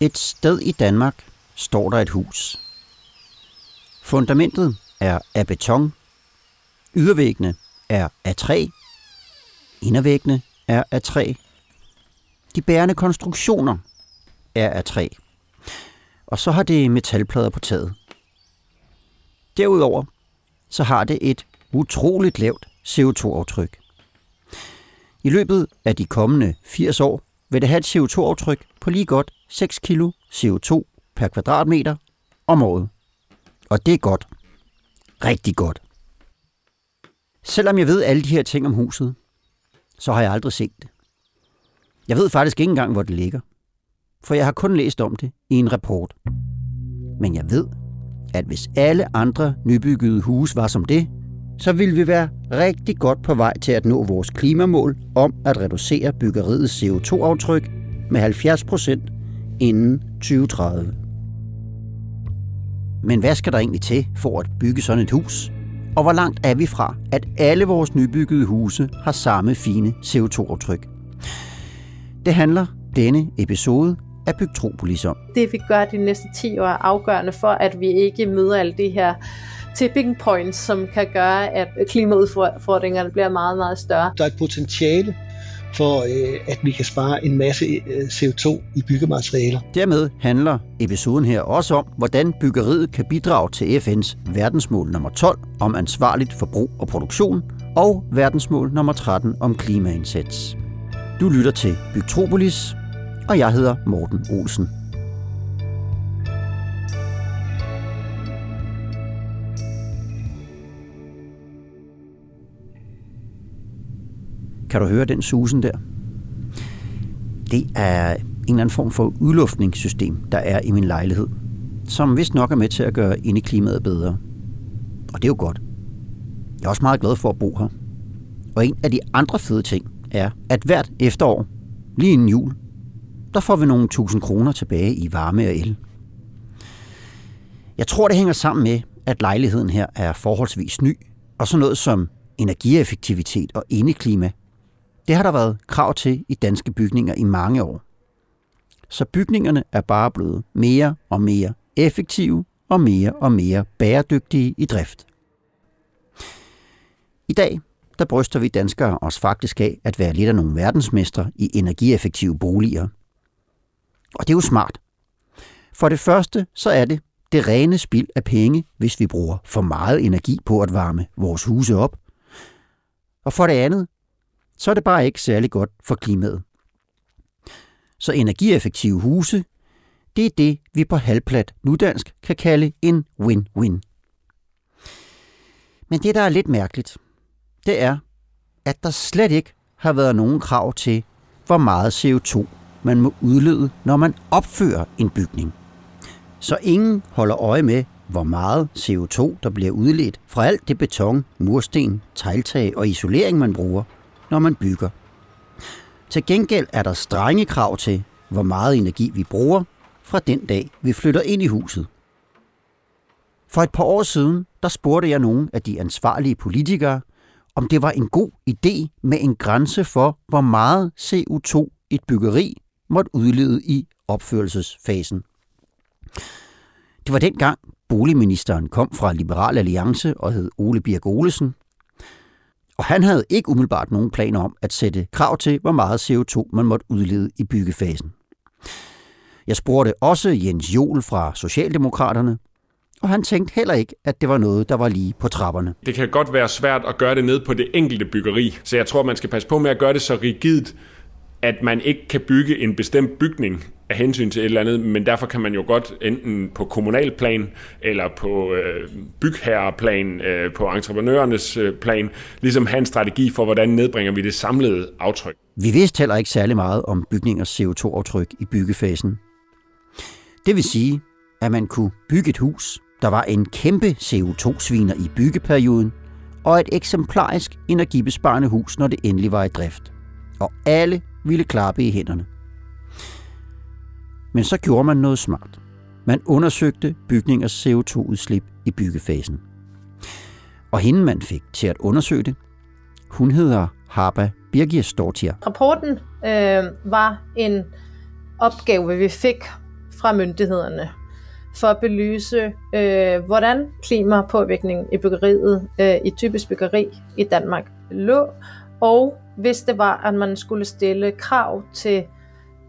Et sted i Danmark står der et hus. Fundamentet er af beton. Ydervæggene er af træ. Indervæggene er af træ. De bærende konstruktioner er af træ. Og så har det metalplader på taget. Derudover så har det et utroligt lavt CO2-aftryk. I løbet af de kommende 80 år vil det have et CO2-aftryk på lige godt 6 kg CO2 per kvadratmeter om året. Og det er godt. Rigtig godt. Selvom jeg ved alle de her ting om huset, så har jeg aldrig set det. Jeg ved faktisk ikke engang, hvor det ligger. For jeg har kun læst om det i en rapport. Men jeg ved, at hvis alle andre nybyggede huse var som det, så vil vi være rigtig godt på vej til at nå vores klimamål om at reducere byggeriets CO2-aftryk med 70 procent inden 2030. Men hvad skal der egentlig til for at bygge sådan et hus? Og hvor langt er vi fra, at alle vores nybyggede huse har samme fine CO2-aftryk? Det handler denne episode af Bygtropolis om. Det vi gør de næste 10 år er afgørende for, at vi ikke møder alle de her tipping points, som kan gøre, at klimaudfordringerne bliver meget, meget større. Der er et potentiale for, øh, at vi kan spare en masse øh, CO2 i byggematerialer. Dermed handler episoden her også om, hvordan byggeriet kan bidrage til FN's verdensmål nummer 12 om ansvarligt forbrug og produktion, og verdensmål nummer 13 om klimaindsats. Du lytter til Bygtropolis, og jeg hedder Morten Olsen. Kan du høre den susen der? Det er en eller anden form for udluftningssystem, der er i min lejlighed, som vist nok er med til at gøre indeklimaet bedre. Og det er jo godt. Jeg er også meget glad for at bo her. Og en af de andre fede ting er, at hvert efterår, lige inden jul, der får vi nogle tusind kroner tilbage i varme og el. Jeg tror, det hænger sammen med, at lejligheden her er forholdsvis ny, og så noget som energieffektivitet og indeklima det har der været krav til i danske bygninger i mange år. Så bygningerne er bare blevet mere og mere effektive og mere og mere bæredygtige i drift. I dag der bryster vi danskere os faktisk af at være lidt af nogle verdensmestre i energieffektive boliger. Og det er jo smart. For det første så er det det rene spild af penge, hvis vi bruger for meget energi på at varme vores huse op. Og for det andet, så er det bare ikke særlig godt for klimaet. Så energieffektive huse, det er det, vi på halvplat nudansk kan kalde en win-win. Men det, der er lidt mærkeligt, det er, at der slet ikke har været nogen krav til, hvor meget CO2 man må udlede, når man opfører en bygning. Så ingen holder øje med, hvor meget CO2 der bliver udledt fra alt det beton, mursten, tegltag og isolering, man bruger – når man bygger. Til gengæld er der strenge krav til, hvor meget energi vi bruger fra den dag, vi flytter ind i huset. For et par år siden, der spurgte jeg nogle af de ansvarlige politikere, om det var en god idé med en grænse for, hvor meget CO2 et byggeri måtte udlede i opførelsesfasen. Det var dengang boligministeren kom fra Liberal Alliance og hed Ole Birk Olesen, og han havde ikke umiddelbart nogen planer om at sætte krav til, hvor meget CO2 man måtte udlede i byggefasen. Jeg spurgte også Jens Jol fra Socialdemokraterne, og han tænkte heller ikke, at det var noget, der var lige på trapperne. Det kan godt være svært at gøre det ned på det enkelte byggeri, så jeg tror, man skal passe på med at gøre det så rigidt, at man ikke kan bygge en bestemt bygning af hensyn til et eller andet, men derfor kan man jo godt enten på kommunalplan eller på øh, bygherreplan, øh, på entreprenørernes øh, plan, ligesom have en strategi for, hvordan nedbringer vi det samlede aftryk. Vi vidste heller ikke særlig meget om bygningers CO2-aftryk i byggefasen. Det vil sige, at man kunne bygge et hus, der var en kæmpe CO2-sviner i byggeperioden, og et eksemplarisk energibesparende hus, når det endelig var i drift. Og alle ville klappe i hænderne. Men så gjorde man noget smart. Man undersøgte bygningers CO2-udslip i byggefasen. Og hende man fik til at undersøge det, hun hedder Harpa Birgirstortier. Rapporten øh, var en opgave, vi fik fra myndighederne for at belyse, øh, hvordan klimapåvirkningen i byggeriet, øh, i typisk byggeri i Danmark, lå, og hvis det var, at man skulle stille krav til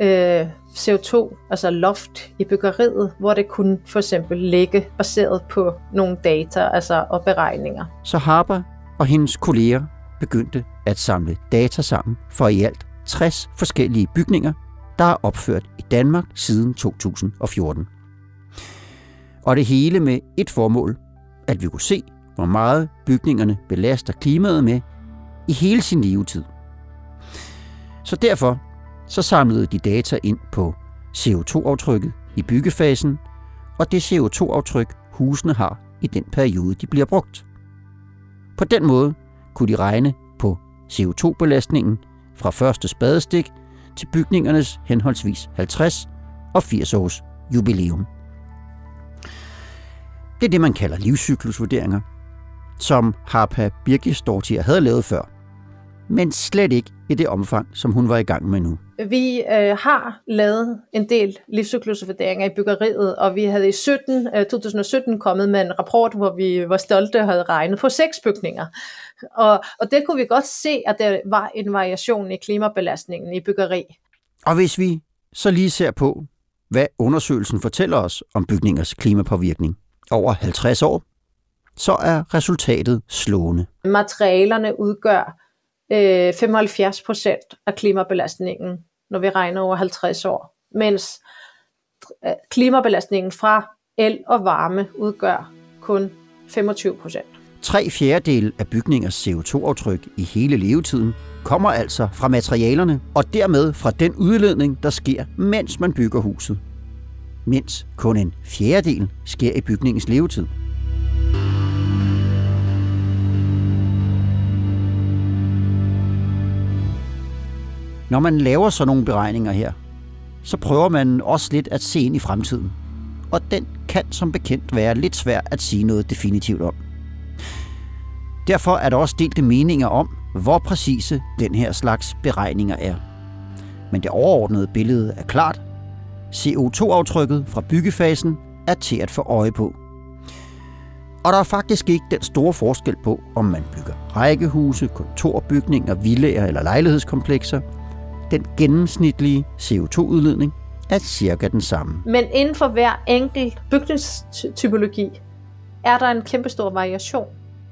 øh, CO2, altså loft i byggeriet, hvor det kunne for eksempel ligge baseret på nogle data altså, og beregninger. Så Harper og hendes kolleger begyndte at samle data sammen for i alt 60 forskellige bygninger, der er opført i Danmark siden 2014. Og det hele med et formål, at vi kunne se, hvor meget bygningerne belaster klimaet med i hele sin levetid. Så derfor så samlede de data ind på CO2-aftrykket i byggefasen og det CO2-aftryk, husene har i den periode, de bliver brugt. På den måde kunne de regne på CO2-belastningen fra første spadestik til bygningernes henholdsvis 50 og 80 års jubilæum. Det er det, man kalder livscyklusvurderinger, som Harpa Birgisdortier havde lavet før, men slet ikke i det omfang, som hun var i gang med nu. Vi øh, har lavet en del livscyklusvurderinger i byggeriet, og vi havde i 17, øh, 2017 kommet med en rapport, hvor vi var stolte og havde regnet på seks bygninger. Og, og det kunne vi godt se, at der var en variation i klimabelastningen i byggeri. Og hvis vi så lige ser på, hvad undersøgelsen fortæller os om bygningers klimapåvirkning over 50 år, så er resultatet slående. Materialerne udgør øh, 75 procent af klimabelastningen, når vi regner over 50 år, mens øh, klimabelastningen fra el og varme udgør kun 25 procent. Tre fjerdedel af bygningers CO2-aftryk i hele levetiden kommer altså fra materialerne, og dermed fra den udledning, der sker, mens man bygger huset. Mens kun en fjerdedel sker i bygningens levetid. Når man laver sådan nogle beregninger her, så prøver man også lidt at se ind i fremtiden. Og den kan som bekendt være lidt svær at sige noget definitivt om. Derfor er der også delte meninger om, hvor præcise den her slags beregninger er. Men det overordnede billede er klart. CO2-aftrykket fra byggefasen er til at få øje på. Og der er faktisk ikke den store forskel på, om man bygger rækkehuse, kontorbygninger, villager eller lejlighedskomplekser. Den gennemsnitlige CO2-udledning er cirka den samme. Men inden for hver enkelt bygningstypologi er der en kæmpestor variation.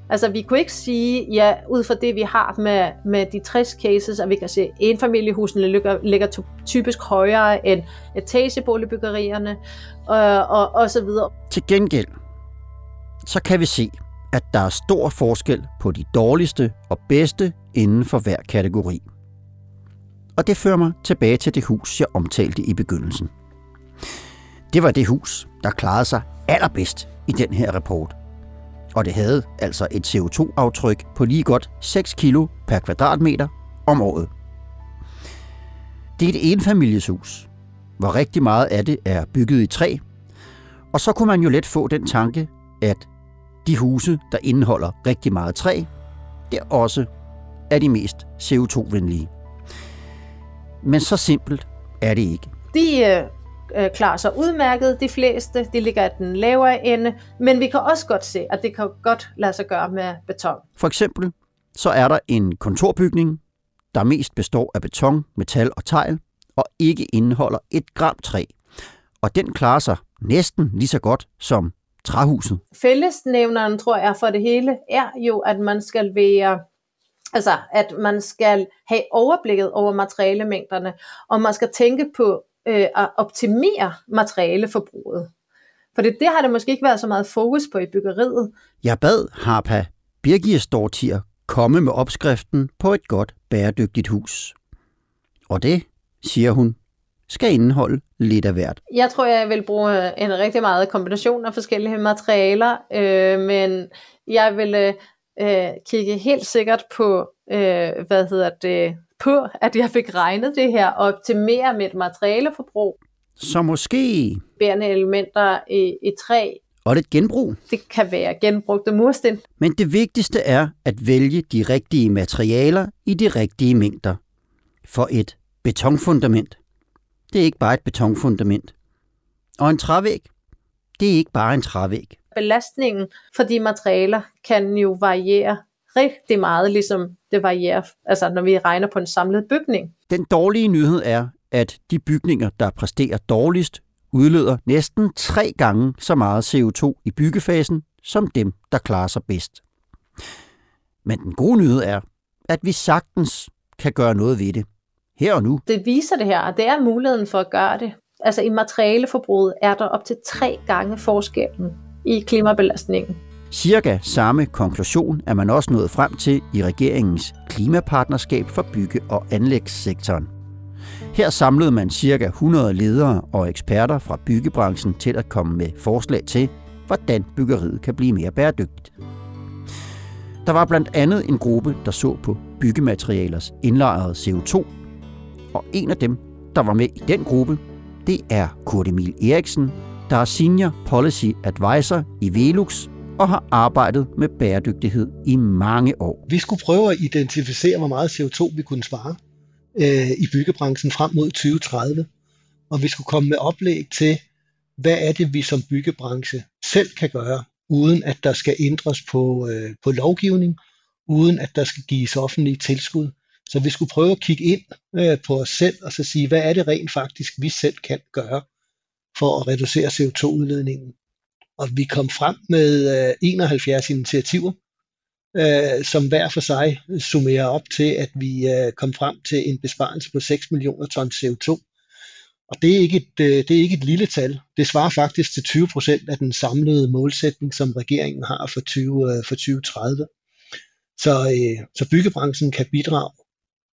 Altså vi kunne ikke sige, ja, ud fra det vi har med, med de 60 cases, at vi kan se, at enfamiliehusene ligger, ligger typisk højere end etageboligbyggerierne og, og, og så videre. Til gengæld, så kan vi se, at der er stor forskel på de dårligste og bedste inden for hver kategori. Og det fører mig tilbage til det hus, jeg omtalte i begyndelsen. Det var det hus, der klarede sig allerbedst i den her rapport – og det havde altså et CO2-aftryk på lige godt 6 kilo per kvadratmeter om året. Det er et enfamilieshus, hvor rigtig meget af det er bygget i træ, og så kunne man jo let få den tanke, at de huse, der indeholder rigtig meget træ, det også er de mest CO2-venlige. Men så simpelt er det ikke. De øh, øh, klarer sig udmærket, de fleste, de ligger i den lavere ende, men vi kan også godt se, at det kan godt lade sig gøre med beton. For eksempel så er der en kontorbygning, der mest består af beton, metal og tegl, og ikke indeholder et gram træ. Og den klarer sig næsten lige så godt som træhuset. Fællesnævneren, tror jeg, for det hele, er jo, at man skal være Altså, at man skal have overblikket over materialemængderne, og man skal tænke på øh, at optimere materialeforbruget. For det, det har det måske ikke været så meget fokus på i byggeriet. Jeg bad Harpa Birgirsdortier komme med opskriften på et godt bæredygtigt hus. Og det, siger hun, skal indeholde lidt af hvert. Jeg tror, jeg vil bruge en rigtig meget kombination af forskellige materialer, øh, men jeg vil øh, kigge helt sikkert på, øh, hvad hedder det, på, at jeg fik regnet det her og optimere mit materialeforbrug. Så måske... Bærende elementer i, i træ. Og det genbrug. Det kan være genbrugte mursten. Men det vigtigste er at vælge de rigtige materialer i de rigtige mængder. For et betonfundament, det er ikke bare et betonfundament. Og en trævæg, det er ikke bare en trævæg. Belastningen for de materialer kan jo variere rigtig meget, ligesom det varierer, altså når vi regner på en samlet bygning. Den dårlige nyhed er, at de bygninger, der præsterer dårligst, udleder næsten tre gange så meget CO2 i byggefasen, som dem, der klarer sig bedst. Men den gode nyhed er, at vi sagtens kan gøre noget ved det. Her og nu. Det viser det her, og det er muligheden for at gøre det. Altså i materialeforbruget er der op til tre gange forskellen i klimabelastningen. Cirka samme konklusion er man også nået frem til i regeringens klimapartnerskab for bygge- og anlægssektoren. Her samlede man cirka 100 ledere og eksperter fra byggebranchen til at komme med forslag til, hvordan byggeriet kan blive mere bæredygtigt. Der var blandt andet en gruppe, der så på byggematerialers indlejrede CO2, og en af dem, der var med i den gruppe, det er Kurt Emil Eriksen, der er Senior Policy Advisor i Velux og har arbejdet med bæredygtighed i mange år. Vi skulle prøve at identificere, hvor meget CO2 vi kunne spare øh, i byggebranchen frem mod 2030. Og vi skulle komme med oplæg til, hvad er det, vi som byggebranche selv kan gøre, uden at der skal ændres på, øh, på lovgivning, uden at der skal gives offentlige tilskud. Så vi skulle prøve at kigge ind øh, på os selv og så sige, hvad er det rent faktisk, vi selv kan gøre for at reducere CO2-udledningen. Og vi kom frem med øh, 71 initiativer, øh, som hver for sig summerer op til, at vi øh, kom frem til en besparelse på 6 millioner ton CO2. Og det er, ikke et, øh, det er ikke et lille tal. Det svarer faktisk til 20 procent af den samlede målsætning, som regeringen har for, 20, øh, for 2030. Så, øh, så byggebranchen kan bidrage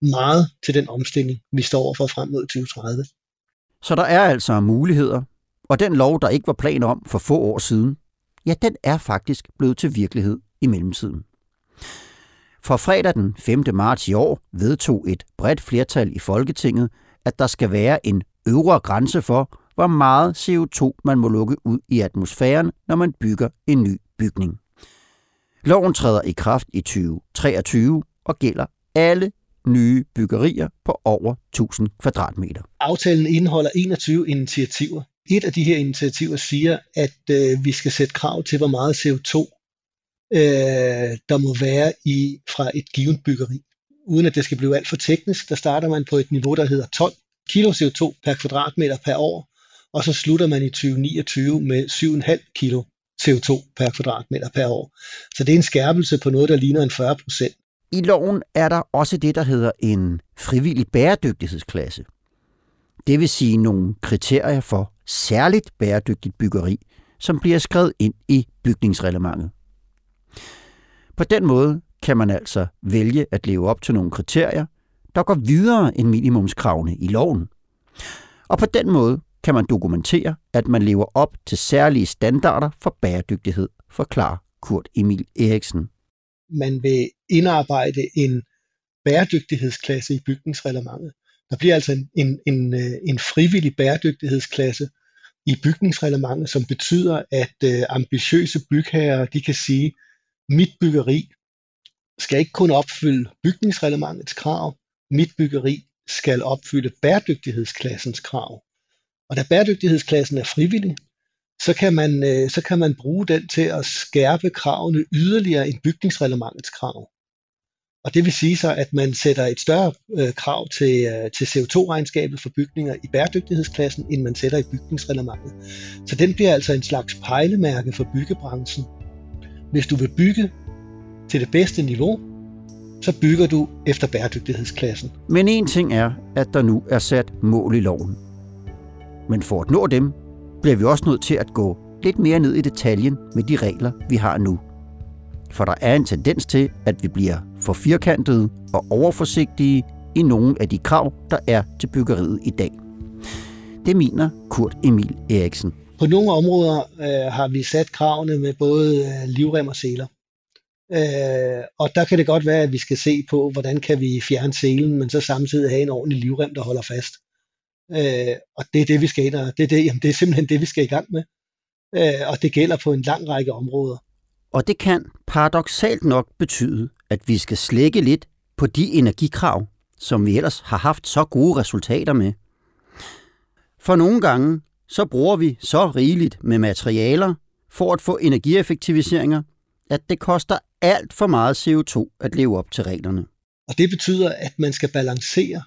meget til den omstilling, vi står overfor frem mod 2030. Så der er altså muligheder, og den lov, der ikke var plan om for få år siden, ja, den er faktisk blevet til virkelighed i mellemtiden. For fredag den 5. marts i år vedtog et bredt flertal i Folketinget, at der skal være en øvre grænse for, hvor meget CO2 man må lukke ud i atmosfæren, når man bygger en ny bygning. Loven træder i kraft i 2023 og gælder alle nye byggerier på over 1000 kvadratmeter. Aftalen indeholder 21 initiativer. Et af de her initiativer siger, at øh, vi skal sætte krav til, hvor meget CO2 øh, der må være i fra et givet byggeri. Uden at det skal blive alt for teknisk, der starter man på et niveau, der hedder 12 kilo CO2 per kvadratmeter per år, og så slutter man i 2029 med 7,5 kilo CO2 per kvadratmeter per år. Så det er en skærpelse på noget, der ligner en 40 procent. I loven er der også det, der hedder en frivillig bæredygtighedsklasse. Det vil sige nogle kriterier for særligt bæredygtigt byggeri, som bliver skrevet ind i bygningsreglementet. På den måde kan man altså vælge at leve op til nogle kriterier, der går videre end minimumskravene i loven. Og på den måde kan man dokumentere, at man lever op til særlige standarder for bæredygtighed, forklarer Kurt Emil Eriksen. Man vil indarbejde en bæredygtighedsklasse i bygningsreglementet. Der bliver altså en, en, en, øh, en frivillig bæredygtighedsklasse i bygningsreglementet, som betyder, at øh, ambitiøse bygherrer de kan sige, mit byggeri skal ikke kun opfylde bygningsreglementets krav, mit byggeri skal opfylde bæredygtighedsklassens krav. Og da bæredygtighedsklassen er frivillig, så kan man, øh, så kan man bruge den til at skærpe kravene yderligere end bygningsreglementets krav. Og det vil sige så, at man sætter et større øh, krav til, øh, til CO2-regnskabet for bygninger i bæredygtighedsklassen, end man sætter i bygningsreglementet. Så den bliver altså en slags pejlemærke for byggebranchen. Hvis du vil bygge til det bedste niveau, så bygger du efter bæredygtighedsklassen. Men en ting er, at der nu er sat mål i loven. Men for at nå dem, bliver vi også nødt til at gå lidt mere ned i detaljen med de regler, vi har nu. For der er en tendens til, at vi bliver for firkantede og overforsigtige i nogle af de krav, der er til byggeriet i dag. Det mener Kurt Emil Eriksen. På nogle områder øh, har vi sat kravene med både øh, livrem og seler. Øh, og der kan det godt være, at vi skal se på, hvordan kan vi fjerne selen, men så samtidig have en ordentlig livrem, der holder fast. Øh, og det er det, vi skal ind og, det er, det, jamen, det er simpelthen det, vi skal i gang med. Øh, og det gælder på en lang række områder. Og det kan paradoxalt nok betyde, at vi skal slække lidt på de energikrav, som vi ellers har haft så gode resultater med. For nogle gange, så bruger vi så rigeligt med materialer for at få energieffektiviseringer, at det koster alt for meget CO2 at leve op til reglerne. Og det betyder, at man skal balancere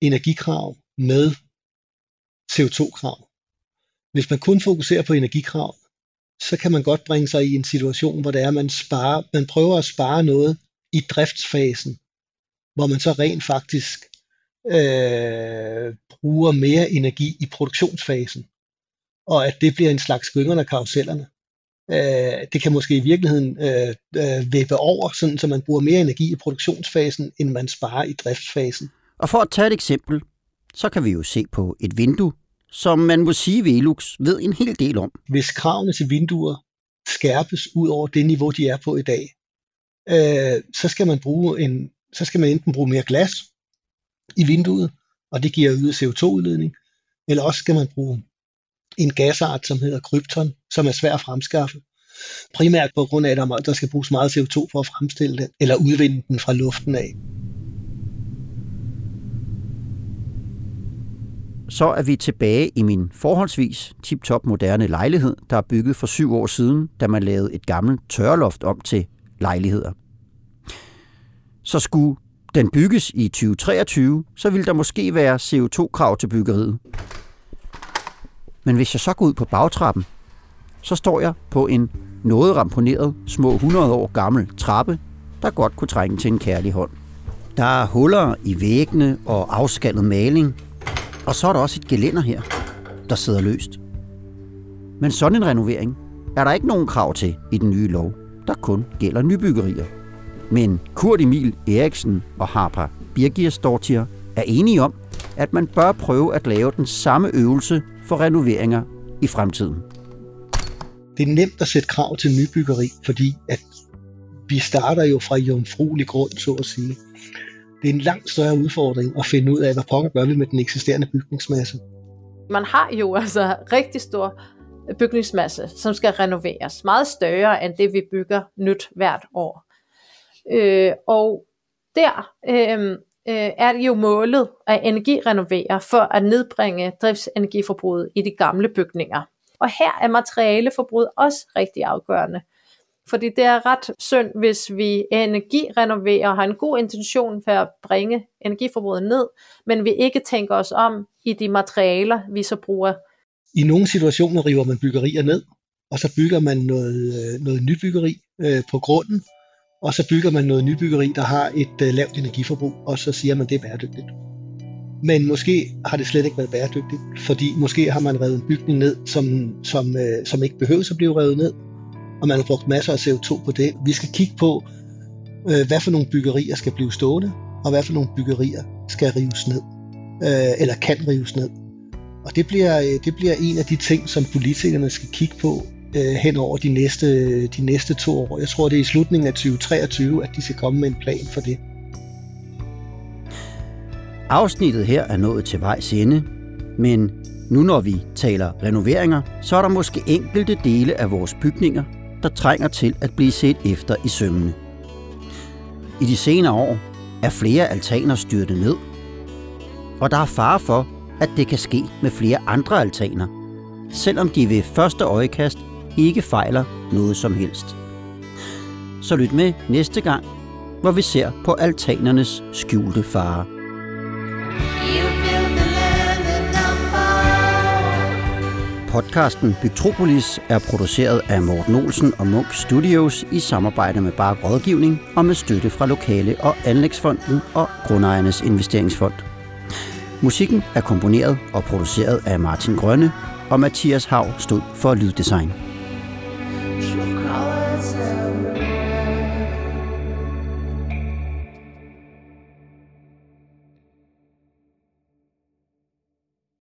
energikrav med CO2-krav. Hvis man kun fokuserer på energikrav, så kan man godt bringe sig i en situation, hvor det er, at man, sparer, man prøver at spare noget i driftsfasen, hvor man så rent faktisk øh, bruger mere energi i produktionsfasen, og at det bliver en slags gyngerne af karusellerne. Øh, det kan måske i virkeligheden øh, øh, væbe over, sådan, så man bruger mere energi i produktionsfasen, end man sparer i driftsfasen. Og for at tage et eksempel, så kan vi jo se på et vindue, som man må sige Velux ved en hel del om. Hvis kravene til vinduer skærpes ud over det niveau, de er på i dag, øh, så skal man bruge en, så skal man enten bruge mere glas i vinduet, og det giver øget CO2-udledning, eller også skal man bruge en gasart, som hedder krypton, som er svær at fremskaffe. Primært på grund af, at der skal bruges meget CO2 for at fremstille den, eller udvinde den fra luften af. Så er vi tilbage i min forholdsvis tip-top moderne lejlighed, der er bygget for syv år siden, da man lavede et gammelt tørloft om til lejligheder. Så skulle den bygges i 2023, så ville der måske være CO2-krav til byggeriet. Men hvis jeg så går ud på bagtrappen, så står jeg på en noget ramponeret, små 100 år gammel trappe, der godt kunne trænge til en kærlig hånd. Der er huller i væggene og afskallet maling, og så er der også et gelænder her, der sidder løst. Men sådan en renovering er der ikke nogen krav til i den nye lov, der kun gælder nybyggerier. Men Kurt Emil Eriksen og Harper Birgirsdortier er enige om, at man bør prøve at lave den samme øvelse for renoveringer i fremtiden. Det er nemt at sætte krav til nybyggeri, fordi at vi starter jo fra jomfruelig grund, så at sige. Det er en langt større udfordring at finde ud af, hvad pokker gør vi med den eksisterende bygningsmasse. Man har jo altså rigtig stor bygningsmasse, som skal renoveres. Meget større end det, vi bygger nyt hvert år. Øh, og der øh, øh, er det jo målet at energirenovere for at nedbringe driftsenergiforbruget i de gamle bygninger. Og her er materialeforbruget også rigtig afgørende. Fordi det er ret synd, hvis vi energirenoverer og har en god intention for at bringe energiforbruget ned, men vi ikke tænker os om i de materialer, vi så bruger. I nogle situationer river man byggerier ned, og så bygger man noget, øh, noget nybyggeri øh, på grunden, og så bygger man noget nybyggeri, der har et øh, lavt energiforbrug, og så siger man, at det er bæredygtigt. Men måske har det slet ikke været bæredygtigt, fordi måske har man revet en bygning ned, som, som, øh, som ikke behøver at blive revet ned, og man har brugt masser af CO2 på det. Vi skal kigge på, øh, hvad for nogle byggerier skal blive stående, og hvad for nogle byggerier skal rives ned, øh, eller kan rives ned. Og det bliver, øh, det bliver en af de ting, som politikerne skal kigge på øh, hen over de næste, de næste to år. Jeg tror, det er i slutningen af 2023, at de skal komme med en plan for det. Afsnittet her er nået til vejs ende, men nu når vi taler renoveringer, så er der måske enkelte dele af vores bygninger, der trænger til at blive set efter i sømmene. I de senere år er flere altaner styrtet ned, og der er fare for, at det kan ske med flere andre altaner, selvom de ved første øjekast ikke fejler noget som helst. Så lyt med næste gang, hvor vi ser på altanernes skjulte farer. Podcasten Bytropolis er produceret af Morten Olsen og Munk Studios i samarbejde med Bare Rådgivning og med støtte fra Lokale- og Anlægsfonden og Grundejernes Investeringsfond. Musikken er komponeret og produceret af Martin Grønne, og Mathias Hav stod for lyddesign.